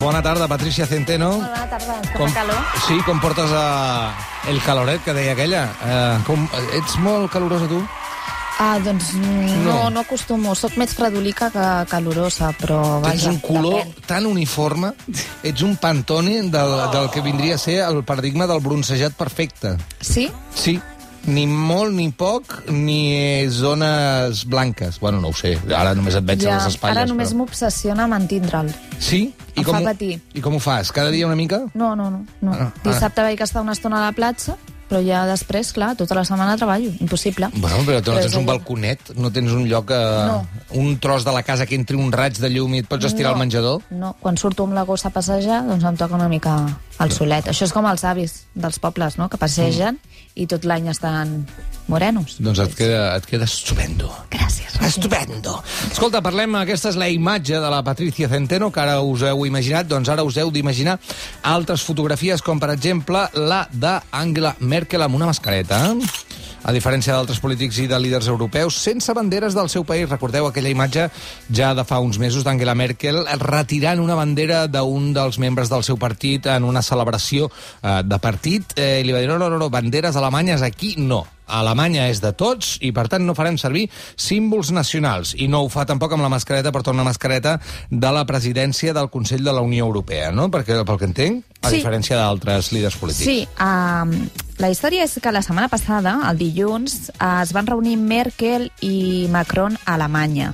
Bona tarda, Patricia Centeno. Bona tarda, com Com- calor? Sí, com portes uh, el caloret que deia aquella? Uh, com, ets molt calorosa, tu? Ah, doncs mm, No. no, no acostumo. Soc més fredolica que calorosa, però vaja, Tens un color depèn. tan uniforme. Ets un pantone del, del que vindria a ser el paradigma del bronzejat perfecte. Sí? Sí, ni molt ni poc, ni zones blanques. Bueno, no ho sé, ara només et veig a les espatlles. ara només però... m'obsessiona mantindre'l. Sí? I com, fa patir. I com ho fas? Cada dia una mica? No, no, no. no. Ah, ah. Dissabte vaig estar una estona a la platja, però ja després, clar, tota la setmana treballo. Impossible. Bueno, però tu no tens un balconet, no tens un lloc, eh, No. un tros de la casa que entri un raig de llum i et pots estirar no, al menjador? No, quan surto amb la gossa a passejar, doncs em toca una mica el solet. Això és com els avis dels pobles, no?, que passegen i tot l'any estan morenos. Doncs et queda, et queda estupendo. Gràcies. gràcies. Estupendo. Escolta, parlem, aquesta és la imatge de la Patricia Centeno, que ara us heu imaginat, doncs ara us heu d'imaginar altres fotografies, com per exemple la d'Angela Merkel amb una mascareta. A diferència d'altres polítics i de líders europeus, sense banderes del seu país. Recordeu aquella imatge ja de fa uns mesos d'Angela Merkel retirant una bandera d'un dels membres del seu partit en una celebració eh, de partit. Eh, i li va dir, no, no, no, banderes alemanyes aquí no. Alemanya és de tots i, per tant, no farem servir símbols nacionals. I no ho fa tampoc amb la mascareta, porta una mascareta de la presidència del Consell de la Unió Europea, no? Perquè, pel que entenc, a Sí. diferència d'altres líders polítics. Sí, um, la història és que la setmana passada, el dilluns, es van reunir Merkel i Macron a Alemanya.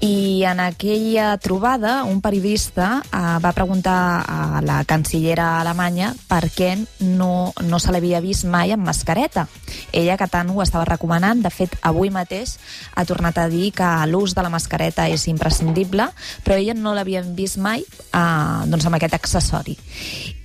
I en aquella trobada, un periodista uh, va preguntar a la cancillera alemanya per què no, no se l'havia vist mai amb mascareta. Ella, que tant ho estava recomanant, de fet, avui mateix ha tornat a dir que l'ús de la mascareta és imprescindible, però ella no l'havia vist mai uh, doncs amb aquest accessori.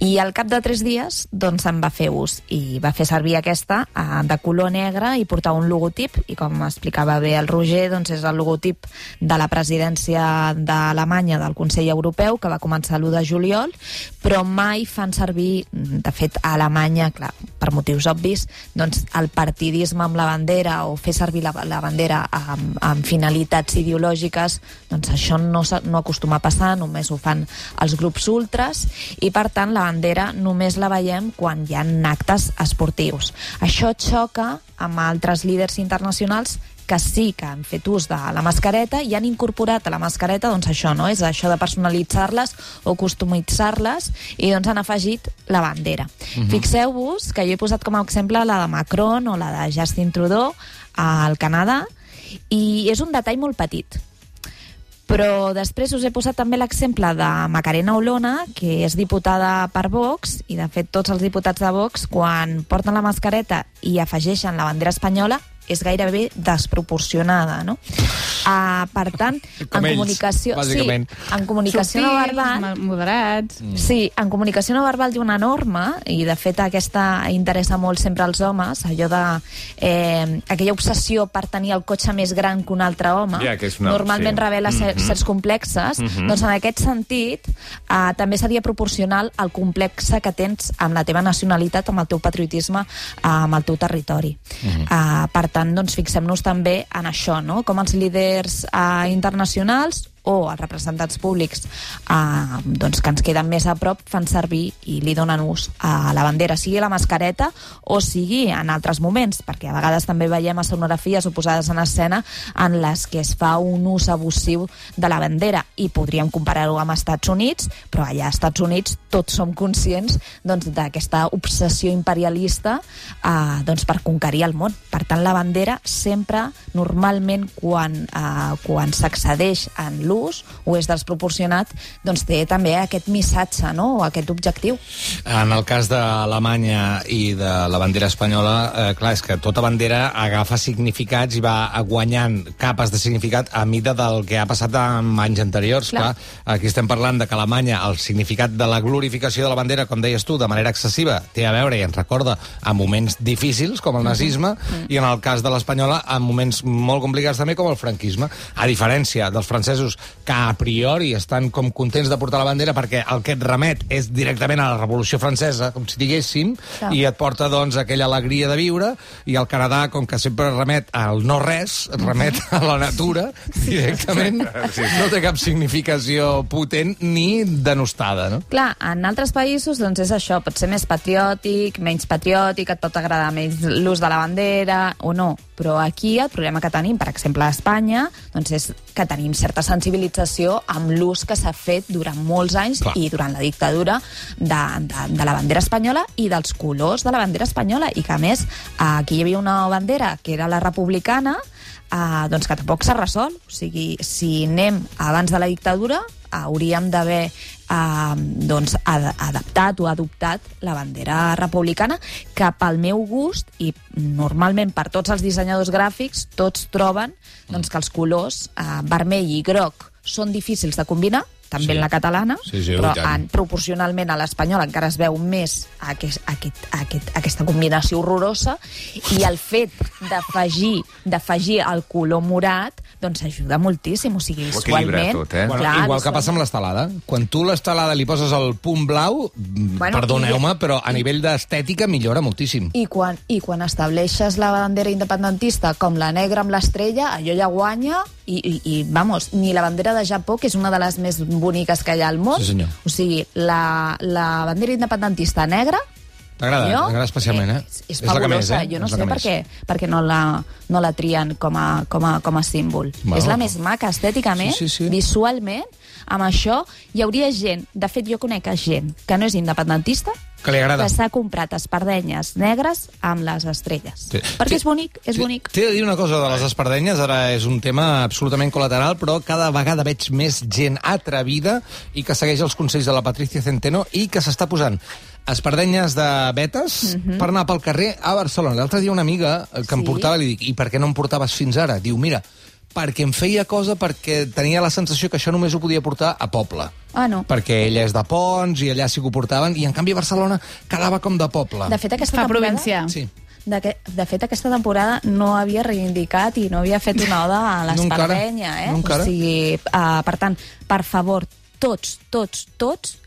I al cap de tres dies doncs en va fer ús i va fer servir aquesta eh, de color negre i portar un logotip i com explicava bé el Roger doncs és el logotip de la presidència d'Alemanya del Consell Europeu que va començar l'1 de juliol però mai fan servir de fet a Alemanya, clar, per motius obvis doncs el partidisme amb la bandera o fer servir la, la bandera amb, amb finalitats ideològiques doncs això no, no acostuma a passar, només ho fan els grups ultras i per tant la bandera només la veiem quan hi ha actes esportius. Això xoca amb altres líders internacionals que sí que han fet ús de la mascareta i han incorporat a la mascareta doncs això, no? És això de personalitzar-les o customitzar-les i doncs han afegit la bandera. Fixeu-vos que jo he posat com a exemple la de Macron o la de Justin Trudeau al Canadà i és un detall molt petit però després us he posat també l'exemple de Macarena Olona, que és diputada per Vox, i de fet tots els diputats de Vox, quan porten la mascareta i afegeixen la bandera espanyola, és gairebé desproporcionada, no? Uh, per tant, Com en ells, comunicació... bàsicament. Sí, en comunicació no verbal... moderats. Mm. Sí, en comunicació no verbal hi ha una norma, i de fet aquesta interessa molt sempre als homes, allò de eh, aquella obsessió per tenir el cotxe més gran que un altre home, Ja, que és una- normalment sí. revela cer certs complexes, doncs en aquest sentit eh, també seria proporcional al complexe que tens amb la teva nacionalitat, amb el teu patriotisme, eh, amb el teu territori. eh, per tant, doncs fixem-nos també en això, no? com els líders eh, internacionals o els representants públics eh, doncs que ens queden més a prop fan servir i li donen ús a la bandera, sigui la mascareta o sigui en altres moments, perquè a vegades també veiem escenografies o posades en escena en les que es fa un ús abusiu de la bandera i podríem comparar-ho amb Estats Units, però allà als Estats Units tots som conscients doncs, d'aquesta obsessió imperialista eh, doncs, per conquerir el món. Per tant, la bandera sempre, normalment, quan, eh, quan s'accedeix en l'ús o és desproporcionat, doncs té també aquest missatge no? o aquest objectiu. En el cas d'Alemanya i de la bandera espanyola, eh, clar, és que tota bandera agafa significats i va guanyant capes de significat a mida del que ha passat en anys anteriors. Clar. Clar. aquí estem parlant de que Alemanya el significat de la glorificació de la bandera, com deies tu, de manera excessiva, té a veure i ens recorda a moments difícils, com el nazisme, i en el cas de l'espanyola, a moments molt complicats també, com el franquisme. A diferència dels francesos, que a priori estan com contents de portar la bandera perquè el que et remet és directament a la Revolució Francesa, com si diguéssim, Clar. i et porta, doncs, aquella alegria de viure, i el Canadà, com que sempre remet al no res, et remet a la natura, directament, no té cap significació potent ni denostada, no? Clar, en altres països doncs és això, pot ser més patriòtic, menys patriòtic, et pot agradar més l'ús de la bandera o no, però aquí el problema que tenim, per exemple, a Espanya, doncs és que tenim certa sensibilització amb l'ús que s'ha fet durant molts anys Clar. i durant la dictadura de, de, de la bandera espanyola i dels colors de la bandera espanyola i que, a més, aquí hi havia una bandera que era la republicana, eh, doncs que tampoc s'ha resolt. O sigui, si anem abans de la dictadura, hauríem d'haver eh, doncs, ad adaptat o adoptat la bandera republicana que pel meu gust i normalment per tots els dissenyadors gràfics tots troben doncs, que els colors eh, vermell i groc són difícils de combinar també Sí. en la catalana, Sí, sí, però en, proporcionalment a l'espanyol encara es veu més aquest, aquest, aquest, aquesta combinació horrorosa i el fet d'afegir d'afegir el color morat doncs ajuda moltíssim, o sigui, Ho equilibra visualment... tot, eh? Bueno, clar, igual que passa amb l'estelada. Quan tu l'estelada li poses el punt blau, Bueno, bueno, perdoneu-me, i- però a nivell d'estètica millora moltíssim. I quan, I quan estableixes la bandera independentista com la negra amb l'estrella, allò ja guanya i, i, i, vamos, ni la bandera de Japó, que és una de les més boniques que hi ha al món, Sí, senyor. o sigui, la, la bandera independentista negra T'agrada, t'agrada especialment, eh? És, és, la que més, fabulosa. eh? Jo no És sé per què, per què no, la, no la trien com a, com a, com a símbol. Bueno. és la més maca estèticament, Sí, sí, sí. visualment, amb això hi hauria gent, de fet jo conec a gent que no és independentista, Que li agrada. que s'ha comprat espardenyes negres amb les estrelles. Sí. Perquè és bonic, és bonic. T'he de dir una cosa de les espardenyes, ara és un tema absolutament col·lateral, però cada vegada veig més gent atrevida i que segueix els consells de la Patricia Centeno i que s'està posant espardenyes de vetes per anar pel carrer a Barcelona. L'altre dia una amiga que em Sí. portava, li dic, i per què no em portaves fins ara? Diu, mira, perquè em feia cosa perquè tenia la sensació que això només ho podia portar a poble. Ah, no. Perquè ella és de Pons i allà sí que ho portaven, i en canvi a Barcelona quedava com de poble. De fet, aquesta Fa temporada... província. Sí. De, que, de fet, aquesta temporada no havia reivindicat i no havia fet una oda a No l'espardenya, eh? No encara. O sigui, uh, per tant, per favor, tots, tots, tots,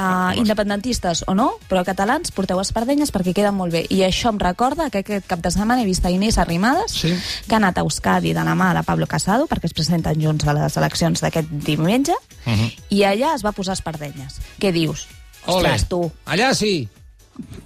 uh, independentistes o no, però catalans, porteu espardenyes perquè queden molt bé. I això em recorda que aquest cap de setmana he vist a Inés Arrimadas, Sí. que ha anat a Euskadi de la mà de Pablo Casado, perquè es presenten junts a les eleccions d'aquest diumenge, Uh -huh. i allà es va posar espardenyes. Què dius? Ole. Ostres, tu, Allà sí.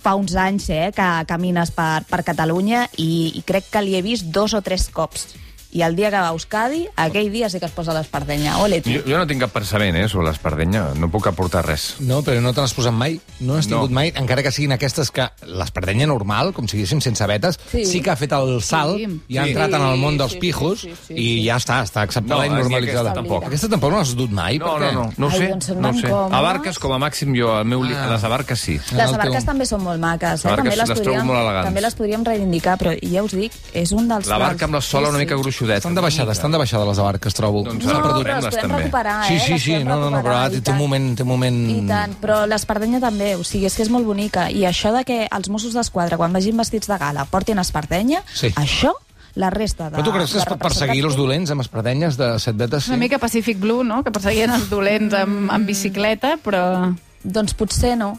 fa uns anys eh, que camines per, per Catalunya i, i crec que li he vist dos o tres cops. I el dia que va a Euskadi, aquell dia sí que es posa l'espardenya. Ole, tu. Jo, jo no tinc cap pensament, eh, sobre l'espardenya. No puc aportar res. No, però no te n'has posat mai. No n'has No. tingut mai, encara que siguin aquestes que l'espardenya normal, com si diguéssim sense vetes, sí, Sí. que ha fet el salt Sí. i ha Sí. entrat en el món Sí, dels sí, pijos sí, sí, sí, i sí. ja està, està acceptada No, i normalitzada. aquesta tampoc. Aquesta tampoc no l'has dut mai, No, no, què? no, no ho Ai, sé. doncs són no sé. còmodes. A barques, com a màxim, jo, al meu, li- Ah. a les abarques sí. Les el abarques teu- també són molt maques, eh? Les abarques també, les les trobo podríem, molt elegants. també les podríem reivindicar, però ja us dic, és un dels... La barca amb la sola sí, una sí. mica gruixudeta. Estan de baixada, estan de baixada les abarques, trobo. Doncs No, ara però les podem també. recuperar, Sí, eh? sí, sí, podem no, no, no, però ara té un moment... Té un moment... I tant, però l'espardenya també, o sigui, és que és molt bonica. I això de que els Mossos d'Esquadra, quan vagin vestits de gala, portin espardenya, Sí. això, la resta de... Però tu creus que es pot perseguir els dolents amb espardenyes de set vetes? Una mica Pacific Blue, no?, que perseguien els dolents amb, amb bicicleta, però... Doncs potser no.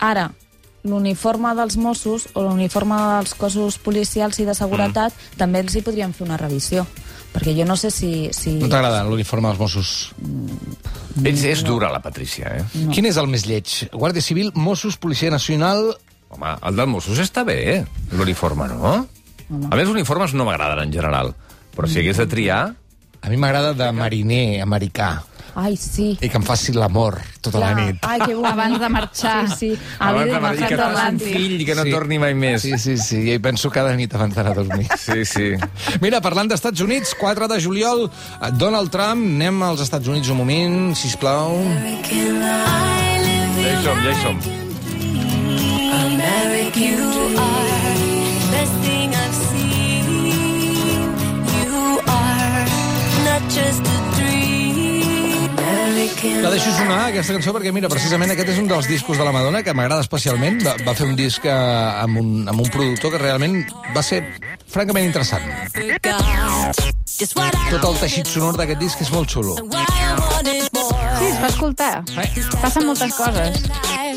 Ara, l'uniforme dels Mossos o l'uniforme dels cossos policials i de seguretat Mm. també els hi podríem fer una revisió. Perquè jo no sé si... si... No t'agrada l'uniforme dels Mossos? És, és dura, la Patrícia, eh? No. Quin és el més lleig? Guàrdia Civil, Mossos, Policia Nacional... Home, el del Mossos està bé, eh? L'uniforme, no? A més, els uniformes no m'agraden en general. Però si hagués de triar... A mi m'agrada de mariner americà Ai, sí. i que em faci l'amor tota la nit. Ai, que bonic. Abans de marxar. Sí, sí. Abans de marxar, que tot faci un fill i que no torni mai més. Sí, sí, sí, i penso cada nit abans d'anar a dormir. Sí, sí. Mira, parlant d'Estats Units, 4 de juliol, eh, Donald Trump, anem als Estats Units un moment, sisplau. Ja hi som, ja hi som. You are best thing I've seen. You are not just a. La deixo sonar, aquesta cançó, perquè, mira, precisament aquest és un dels discos de la Madonna que m'agrada especialment. Va, va fer un disc eh, amb, un, amb un productor que realment va ser francament interessant. Tot el teixit sonor d'aquest disc és molt xulo. Sí, es fa escoltar. Passen moltes coses.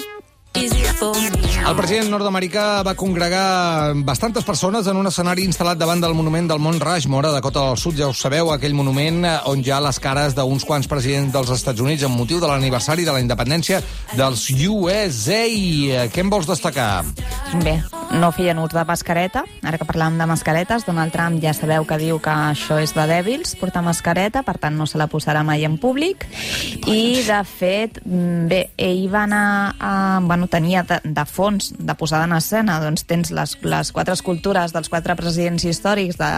El president nord-americà va congregar bastantes persones en un escenari instal·lat davant del monument del Mont Rushmore a Dakota del Sud. Ja ho sabeu, aquell monument eh, on hi ha les cares d'uns quants presidents dels Estats Units amb motiu de l'aniversari de la independència dels USA. Què en vols destacar? Bé, no feien ús de mascareta. Ara que parlàvem de mascaretes, Donald Trump ja sabeu que diu que això és de dèbils, portar mascareta, per tant no se la posarà mai en públic. I, de fet, bé, ell va anar a... Bueno, tenia de, de fons, de posada en escena, doncs tens les, les quatre escultures dels quatre presidents històrics, de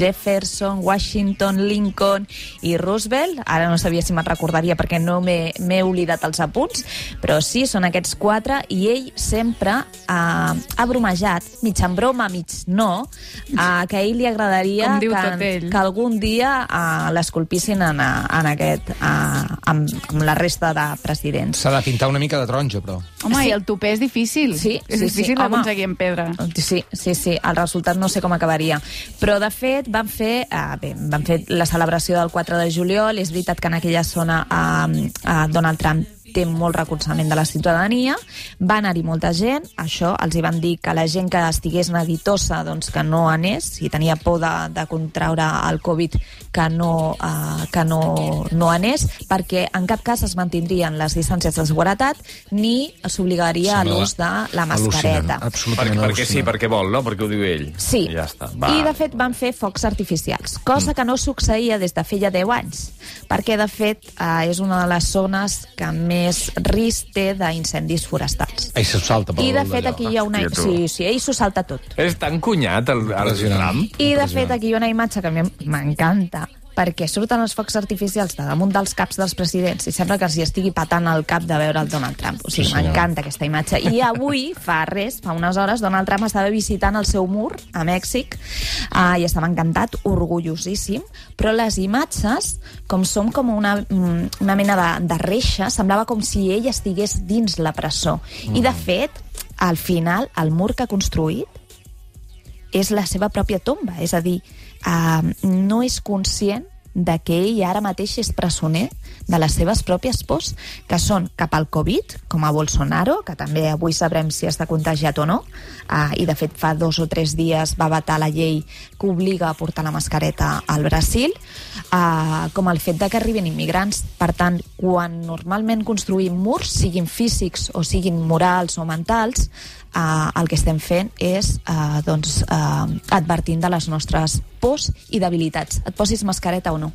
Jefferson, Washington, Lincoln i Roosevelt. Ara no sabia si me'n recordaria perquè no m'he oblidat els apunts, però sí, són aquests quatre i ell sempre ha, ha bromejat, mig en broma, mig no, a que a ell li agradaria que, ell. que algun dia uh, l'esculpissin en, a- en aquest, uh, amb, amb la resta de presidents. S'ha de pintar una mica de taronja, però. Home, Sí. i el topé és difícil. Sí, és sí, difícil sí, d'aconseguir en pedra. Sí, sí, sí, el resultat no sé com acabaria. Però, de fet, van fer, eh, bé, van fer la celebració del 4 de juliol. És veritat que en aquella zona eh, eh, Donald Trump té molt recolzament de la ciutadania, va anar-hi molta gent, això els hi van dir que la gent que estigués neguitosa doncs que no anés, si tenia por de, de contraure el Covid que no, uh, que no, no anés, perquè en cap cas es mantindrien les distàncies de seguretat ni s'obligaria a l'ús de la mascareta. Absolutament Per, perquè sí, perquè vol, no? Perquè ho diu ell. Sí. I ja està. Va. I, de fet, van fer focs artificials, cosa que no succeïa des de feia 10 anys, perquè, de fet, eh, és una de les zones que més risc té d'incendis forestals. Ai, se salta per I, de fet, aquí hi ha una... Hòstia, tu. Sí, sí, ell s'ho salta tot. És tan cunyat, el, el. Trump. I, de fet, aquí hi ha una imatge que a mi m'encanta, perquè surten els focs artificials de damunt dels caps dels presidents i sembla que els hi estigui patant el cap de veure el Donald Trump. O sigui, Sí, m'encanta aquesta imatge. I avui, fa res, fa unes hores, Donald Trump estava visitant el seu mur a Mèxic uh, i estava encantat, orgullosíssim, però les imatges, com són com una, mm, una mena de, de reixa, semblava com si ell estigués dins la presó. I, de fet, al final, el mur que ha construït és la seva pròpia tomba, és a dir, uh, no és conscient de que ell ara mateix és presoner de les seves pròpies pors, que són cap al Covid, com a Bolsonaro, que també avui sabrem si està contagiat o no, uh, i de fet fa dos o tres dies va vetar la llei que obliga a portar la mascareta al Brasil, uh, com el fet de que arriben immigrants. Per tant, quan normalment construïm murs, siguin físics o siguin morals o mentals, uh, el que estem fent és uh, doncs, uh, advertint de les nostres pors i debilitats. Et posis mascareta o no.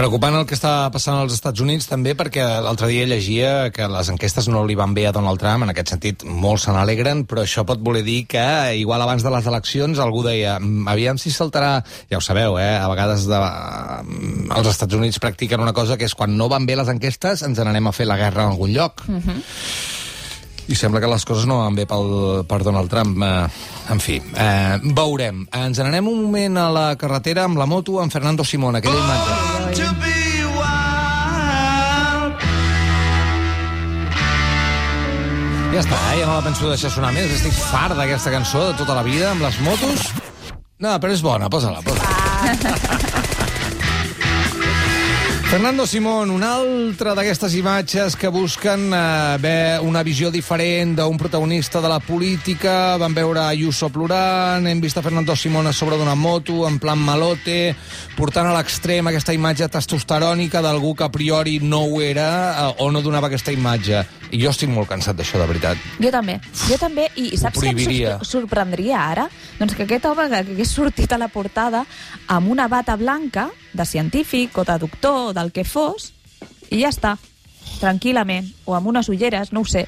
Preocupant el que està passant als Estats Units també perquè l'altre dia llegia que les enquestes no li van bé a Donald Trump, en aquest sentit molts se n'alegren, però això pot voler dir que igual abans de les eleccions algú deia "Mm, aviam si saltarà, ja ho sabeu, eh? a vegades de, mm, els Estats Units practiquen una cosa que és quan no van bé les enquestes ens n'anem a fer la guerra en algun lloc. Uh -huh. I sembla que les coses no van bé pel, per Donald Trump. Eh, en fi, eh, veurem. Ens n'anem un moment a la carretera amb la moto amb Fernando Simón, aquella imatge. be wild. Ja està, eh? ja no la penso deixar sonar més. Estic fart d'aquesta cançó de tota la vida, amb les motos. No, però és bona, posa-la, posa-la. Fernando Simón, una altra d'aquestes imatges que busquen eh, una visió diferent d'un protagonista de la política. Vam veure Ayuso plorant, hem vist a Fernando Simón a sobre d'una moto, en plan malote, portant a l'extrem aquesta imatge testosterònica d'algú que a priori no ho era eh, o no donava aquesta imatge. I jo estic molt cansat d'això, de veritat. Jo també, jo també, i saps què em sorprendria ara? Doncs que aquest home que hagués sortit a la portada amb una bata blanca de científic o de doctor o del que fos, i ja està, tranquil·lament, o amb unes ulleres, no ho sé,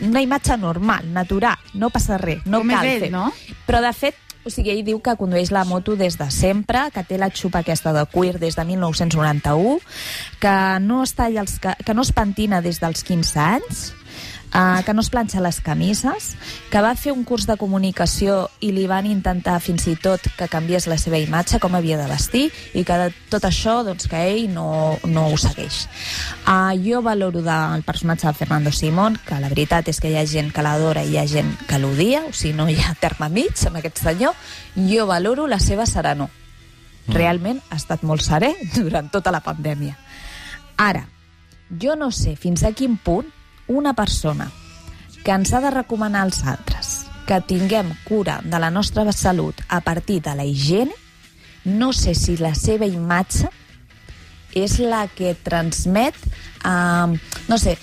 una imatge normal, natural, no passa res, no Com cal ell, fer. no? Però, de fet, o sigui, ell diu que condueix la moto des de sempre, que té la xupa aquesta de cuir des de 1991, que no, es talla els, ca- que no es pentina des dels 15 anys, Uh, que no es planxa les camises, que va fer un curs de comunicació i li van intentar fins i tot que canviés la seva imatge, com havia de vestir, i que de tot això doncs, que ell no, no ho segueix. Uh, jo valoro del personatge de Fernando Simón, que la veritat és que hi ha gent que l'adora i hi ha gent que l'odia, o sigui, no hi ha terme mig amb aquest senyor. Jo valoro la seva serenor. Realment ha estat molt serè durant tota la pandèmia. Ara, jo no sé fins a quin punt una persona que ens ha de recomanar als altres que tinguem cura de la nostra salut a partir de la higiene, no sé si la seva imatge és la que transmet... Uh, no sé,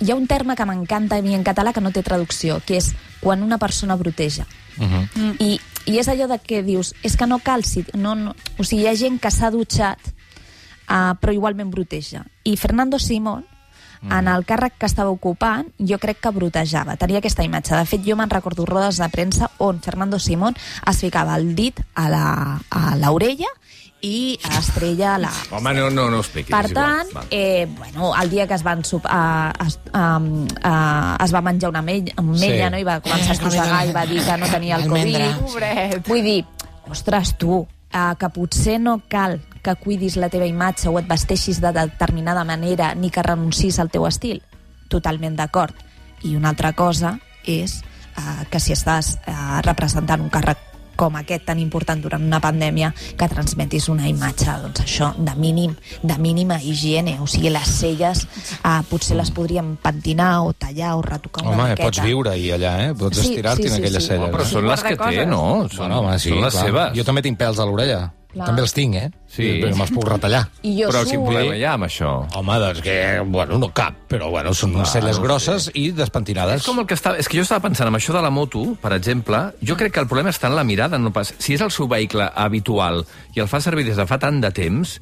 hi ha un terme que m'encanta a mi en català que no té traducció, que és quan una persona broteja. Uh -huh. I, I és allò de que dius, és que no cal... Si, no, no, o sigui, hi ha gent que s'ha dutxat, uh, però igualment broteja. I Fernando Simón, en el càrrec que estava ocupant, jo crec que brotejava, tenia aquesta imatge. De fet, jo me'n recordo rodes de premsa on Fernando Simón es ficava el dit a la- a l'orella i es treia la... Home, no, no, no ho expliquis. Per igual. tant, eh, bueno, el dia que es, van sop, uh, es, um, uh, es va menjar una mella, una mella Sí. no? i va començar a estossegar i va dir que no tenia el. Covid. Pobret. Vull dir, ostres, tu, uh, que potser no cal que cuidis la teva imatge o et vesteixis de determinada manera ni que renuncis al teu estil. Totalment d'acord. I una altra cosa és uh, que si estàs uh, representant un càrrec com aquest tan important durant una pandèmia que transmetis una imatge, doncs això, de mínim, de mínima higiene. O sigui, les celles uh, potser les podríem pentinar o tallar o retocar una Home, miqueta. pots viure-hi allà, eh? Pots Sí, estirar-t'hi sí, en sí, aquelles sí. celles. No, però eh? són les que té, no? Són, Bueno, home, sí, són les clar. seves. Jo també tinc pèls a l'orella. També els tinc, eh? Sí. Però me'ls puc retallar. I jo Però quin problema hi ha amb això? Home, doncs que, bueno, no cap, però bueno, són unes celles no grosses i despentinades. És com el que està... És que jo estava pensant amb això de la moto, per exemple, jo crec que el problema està en la mirada, no pas... Si és el seu vehicle habitual i el fa servir des de fa tant de temps,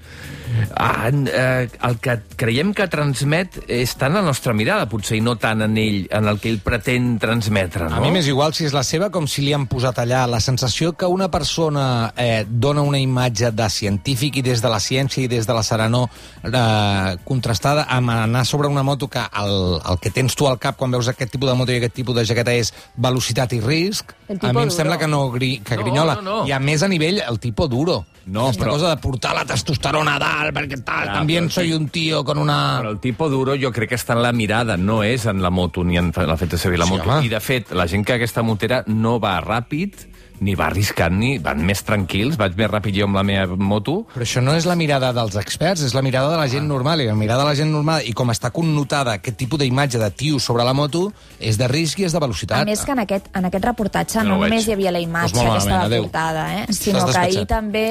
en, eh, el que creiem que transmet és tant la nostra mirada, potser, i no tant en ell, en el que ell pretén transmetre, no? A mi m'és igual si és la seva com si li han posat allà la sensació que una persona eh, dona una imatge de científic i des de la ciència i des de la serenor eh, contrastada amb anar sobre una moto que el, el que tens tu al cap quan veus aquest tipus de moto i aquest tipus de jaqueta és velocitat i risc, a mi em duro. sembla que no gri, que No, grinyola. no, no. I a més a nivell el tipo duro. No, Aquesta però- cosa de portar la testosterona a dalt perquè tal, Clar, també soy sí. un tío con una... Però el tipo duro jo crec que està en la mirada, no és en la moto ni en la fet de servir la Sí, moto. home. I, de fet, la gent que aquesta motera no va ràpid, ni va arriscant, ni van més tranquils, vaig més ràpid jo amb la meva moto. Però això no és la mirada dels experts, és la mirada de la gent normal. I la mirada de la gent normal, i com està connotada aquest tipus d'imatge de tio sobre la moto, és de risc i és de velocitat. A més que en aquest, en aquest reportatge No no, només hi havia la Doncs imatge molt aquesta de portada, eh? Sinó que ahir també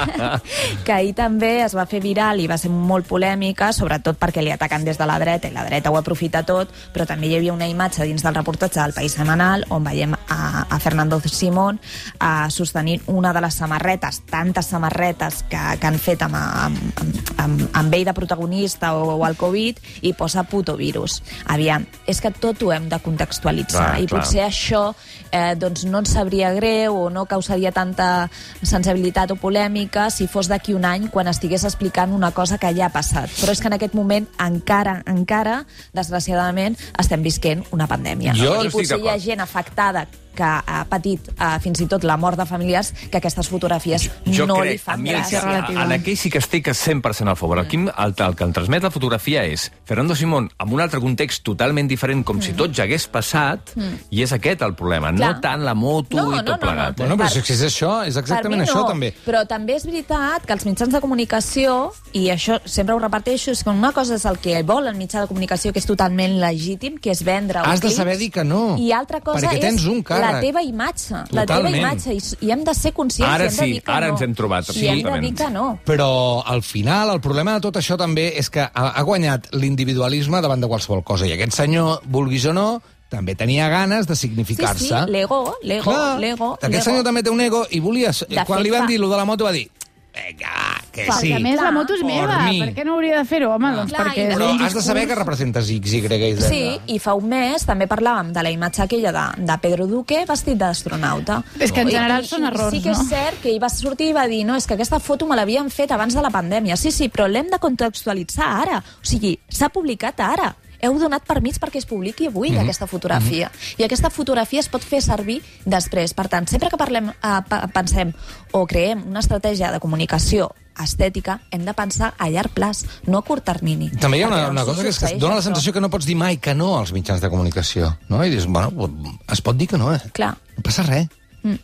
que ahir també es va fer viral i va ser molt polèmica, sobretot perquè li ataquen des de la dreta i la dreta ho aprofita tot, però també hi havia una imatge dins del reportatge del País Semanal on veiem a, a Fernando Simón a, sostenint una de les samarretes, tantes samarretes que, que han fet amb, amb, amb, amb, amb ell de protagonista o, o el Covid i posa puto virus. Aviam, és que tot ho hem de contextualitzar Clar, i clar. potser això eh, doncs no ens sabria greu o no causaria tanta sensibilitat o polèmica si fos d'aquí un any quan estigués explicant una cosa que ja ha passat. Però és que en aquest moment encara, encara, desgraciadament, estem visquent una pandèmia. Jo I potser hi ha gent afectada que ha patit eh, fins i tot la mort de familiars que aquestes fotografies Jo no crec, li fan a mi gràcia. relativa. en aquell sí que estic 100% al favor. Aquí el, el que em transmet la fotografia és Fernando Simón amb un altre context totalment diferent, com si tot ja hagués passat, i és aquest el problema, Mm. Clar. no tant la moto No, i no, tot no, no. plegat. Bueno, però Per- si és això, és exactament això, no, també. Però també és veritat que els mitjans de comunicació, i això sempre ho reparteixo, és que una cosa és el que vol el mitjà de comunicació, que és totalment legítim, que és vendre Has de saber dir que no, I altra cosa perquè és tens un càrrec. la teva imatge. La teva Totalment. imatge. I, I hem de ser conscients Ara hem de sí, dir que ara no. ens hem trobat, I hem de dir que no. Però al final el problema de tot això també és que ha, ha guanyat l'individualisme davant de qualsevol cosa. I aquest senyor, vulguis o no, també tenia ganes de Sí, significar-se. sí, l'ego, l'ego, Clar, l'ego. Aquest l'ego. senyor també té un ego i volia... De quan fet, li van dir lo de la moto va dir vinga, que Fa- sí. Més, la moto és Por meva. mi. Per què no hauria de fer-ho, home? Doncs Clar, perquè i és Però has de saber que representes X, Y i Z. Sí, i fa un mes també parlàvem de la imatge aquella de, de Pedro Duque vestit d'astronauta. És que en general i- són i errors, Sí que és no? cert que ell va sortir i va dir no, és que aquesta foto me l'havien fet abans de la pandèmia. Sí, sí, però l'hem de contextualitzar ara. O sigui, s'ha publicat ara. Heu donat permís perquè es publiqui avui aquesta fotografia. I aquesta fotografia es pot fer servir després. Per tant, sempre que parlem, eh, pensem o creem una estratègia de comunicació estètica, hem de pensar a llarg plaç, no a curt termini. També hi ha una, una cosa que és que dona la sensació que no pots dir mai que no als mitjans de comunicació. No? I dius, bueno, es pot dir que no, eh? Clar. No passa res. Mm.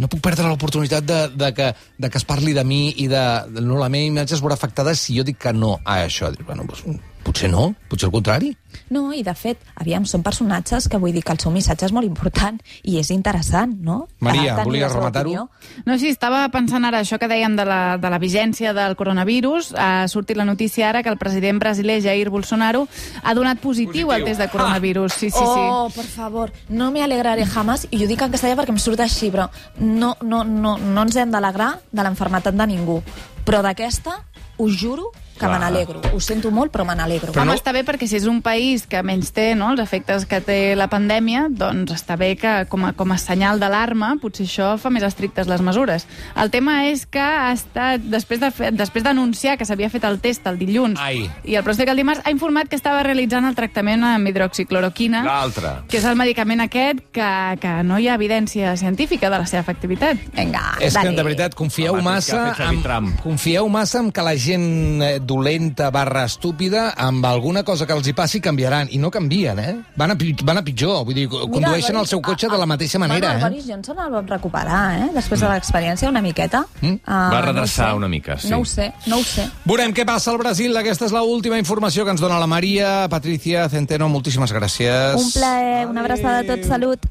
no puc perdre l'oportunitat de, de, que, de que es parli de mi i de, de no, la meva imatge es veurà afectada si jo dic que no a això. Dic, bueno, doncs, potser no, potser el contrari. No, i de fet, aviam, són personatges que vull dir que el seu missatge és molt important i és interessant, no? Maria, tenir volies seva rematar-ho? No, sí, estava pensant ara això que dèiem de la, de la vigència del coronavirus. Ha sortit la notícia ara que el president brasiler Jair Bolsonaro ha donat positiu, Positiu. al test de coronavirus. Sí, sí, sí. Oh, por favor, no me alegraré jamás, i ho dic en castellà perquè em surt així, però no, no, no, no ens hem d'alegrar de l'enfermetat de ningú. Però d'aquesta, us juro que me n'alegro. Ho sento molt, però me n'alegro. Però Home, no... està bé perquè si és un país que menys té no, els efectes que té la pandèmia, doncs està bé que com a, com a senyal d'alarma potser això fa més estrictes les mesures. El tema és que ha estat, després de fe- després d'anunciar que s'havia fet el test el dilluns Ai. i el Pròstic el dimarts ha informat que estava realitzant el tractament amb hidroxicloroquina, que és el medicament aquest que, que no hi ha evidència científica de la seva efectivitat. Vinga, És que, dale. de veritat, confieu que massa... Xavi en, Trump. confieu massa en que la gent eh, dolenta barra estúpida amb alguna cosa que els hi passi canviaran. I no canvien, eh? Van a, pi- van a pitjor. Vull dir, condueixen el seu cotxe de la mateixa manera, bueno, el eh? Boris Johnson el vam recuperar, eh? Després de l'experiència, una miqueta. Mm. Ah, Va redreçar no sé. una mica, sí. No ho sé, no ho sé. Veurem què passa al Brasil. Aquesta és l'última informació que ens dona la Maria. Patricia Centeno, moltíssimes gràcies. Un plaer, una abraçada a tots, salut.